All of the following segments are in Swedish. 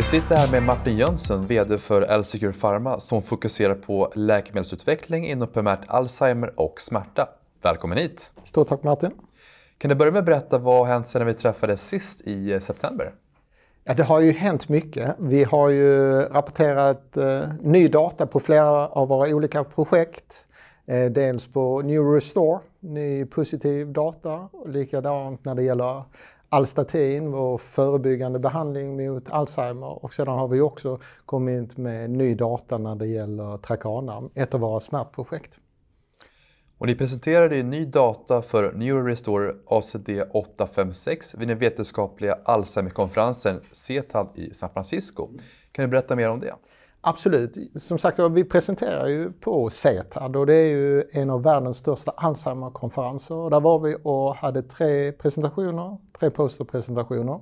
Vi sitter här med Martin Jönsson, VD för L-Secure Pharma som fokuserar på läkemedelsutveckling inom primärt Alzheimer och smärta. Välkommen hit! Stort tack Martin! Kan du börja med att berätta vad har hänt sedan vi träffades sist i eh, september? Ja, det har ju hänt mycket. Vi har ju rapporterat eh, ny data på flera av våra olika projekt. Eh, dels på Neurostore, ny positiv data. Likadant när det gäller Alstatin, vår förebyggande behandling mot Alzheimer. Och sedan har vi också kommit med ny data när det gäller Tracana, ett av våra smärtprojekt. Och ni presenterade ju ny data för NeuroRestore ACD856 vid den vetenskapliga Alzheimerkonferensen CETAD i San Francisco. Kan du berätta mer om det? Absolut. Som sagt vi presenterar ju på CETAD och det är ju en av världens största Alzheimer-konferenser. Där var vi och hade tre presentationer, tre posterpresentationer.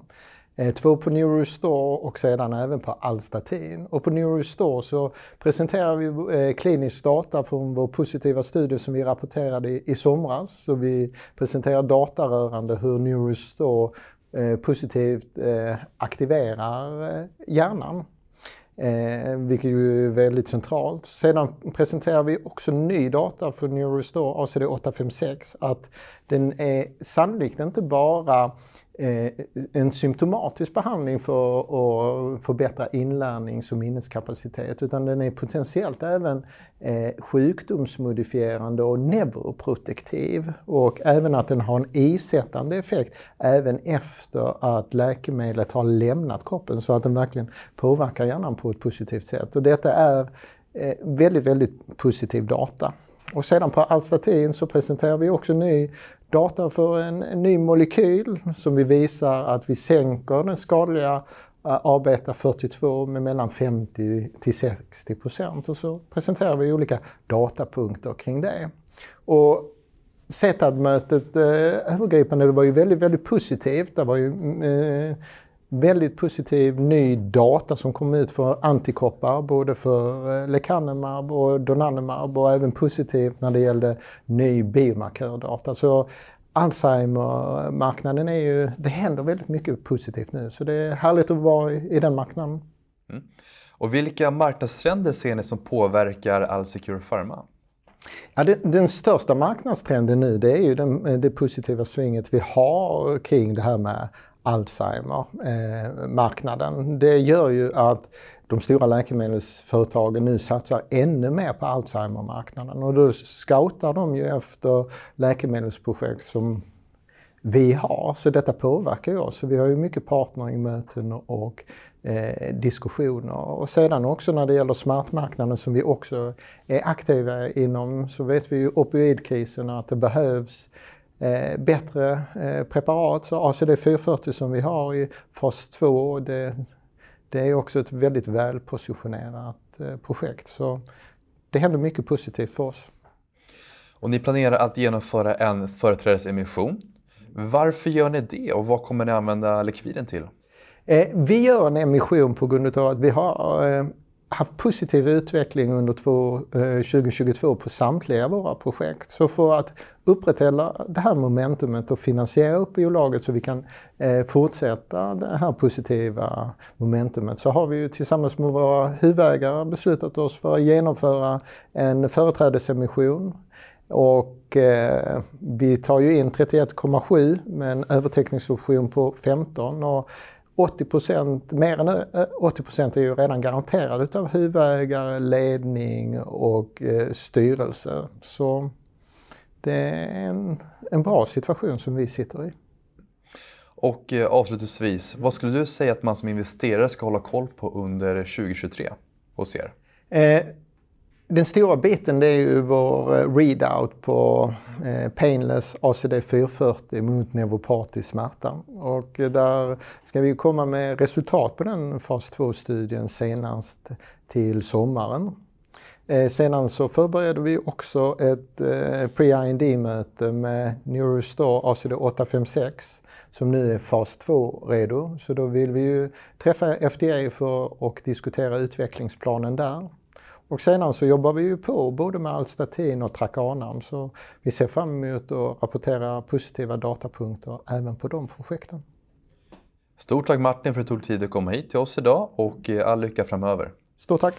Eh, två på Neurostore och sedan även på Alstatin. Och på Neurostore så presenterar vi eh, klinisk data från vår positiva studie som vi rapporterade i, somras. Så vi presenterar data rörande hur Neurostore eh, positivt aktiverar hjärnan. Eh, vilket ju är väldigt centralt. Sedan presenterar vi också ny data för Neurostore ACD856 att den är sannolikt inte bara Eh, en symptomatisk behandling för att eh, förbättra inlärnings och minneskapacitet utan den är potentiellt även eh, sjukdomsmodifierande och neuroprotektiv och även att den har en isättande effekt även efter att läkemedlet har lämnat kroppen så att den verkligen påverkar hjärnan på ett positivt sätt. Och detta är väldigt, väldigt positiv data. Och sedan på Alstatin så presenterar vi också ny data för en, en ny molekyl som vi visar att vi sänker den skadliga eh, AB42 med mellan 50 till 60 procent och så presenterar vi olika datapunkter kring det. Och CETAD-mötet eh, övergripande det var ju väldigt, väldigt positivt. Det var ju eh, väldigt positiv ny data som kom ut för antikroppar, både för eh, lecanemab och donanemab och även positivt när det gällde ny biomarkördata. Så Alzheimer-marknaden är ju, det händer väldigt mycket positivt nu så det är härligt att vara i, den marknaden. Mm. Och vilka marknadstrender ser ni som påverkar Alsecure Pharma? Ja, det, den största marknadstrenden nu det är ju den, det positiva svinget vi har kring det här med Alzheimer-marknaden. Eh, det gör ju att de stora läkemedelsföretagen nu satsar ännu mer på Alzheimer-marknaden och då scoutar de ju efter läkemedelsprojekt som vi har, så detta påverkar ju oss. Så vi har ju mycket partneringmöten och eh, diskussioner. Och sedan också när det gäller smärtmarknaden som vi också är aktiva inom så vet vi ju opioidkrisen att det behövs eh, bättre eh, preparat. Så ACD 440 som vi har i fas 2, det, det är också ett väldigt välpositionerat eh, projekt. Så det händer mycket positivt för oss. Och ni planerar att genomföra en företrädesemission. Varför gör ni det och vad kommer ni använda likviden till? Eh, vi gör en emission på grund av att vi har eh, haft positiv utveckling under 2022 eh, på samtliga våra projekt. Så för att upprätthålla det här momentumet och finansiera upp bolaget så vi kan eh, fortsätta det här positiva momentumet så har vi ju tillsammans med våra huvudägare beslutat oss för att genomföra en företrädesemission och eh, vi tar ju in 31,7 med en övertäckningsoption på 15 och 80 procent, mer än 80 procent är ju redan garanterade utav huvudägare, ledning och eh, styrelse. Så det är en, en bra situation som vi sitter i. Och eh, avslutningsvis, vad skulle du säga att man som investerare ska hålla koll på under 2023 hos er? Eh, den stora biten det är ju vår eh, readout på eh, Painless ACD 440 mot neuropatisk smärta. Och eh, där ska vi komma med resultat på den fas 2-studien senast till sommaren. Eh, Sedan så förbereder vi också ett pre-IND-möte med Neurostore ACD 856 som nu är fas 2-redo. Så då vill vi ju träffa FDA för att diskutera utvecklingsplanen där. Och sedan så jobbar vi ju på både med Alstatin och Trakanam så vi ser fram emot att rapportera positiva datapunkter även på de projekten. Stort tack Martin för att du tog tid att komma hit till oss idag och eh, all lycka framöver. Stort tack!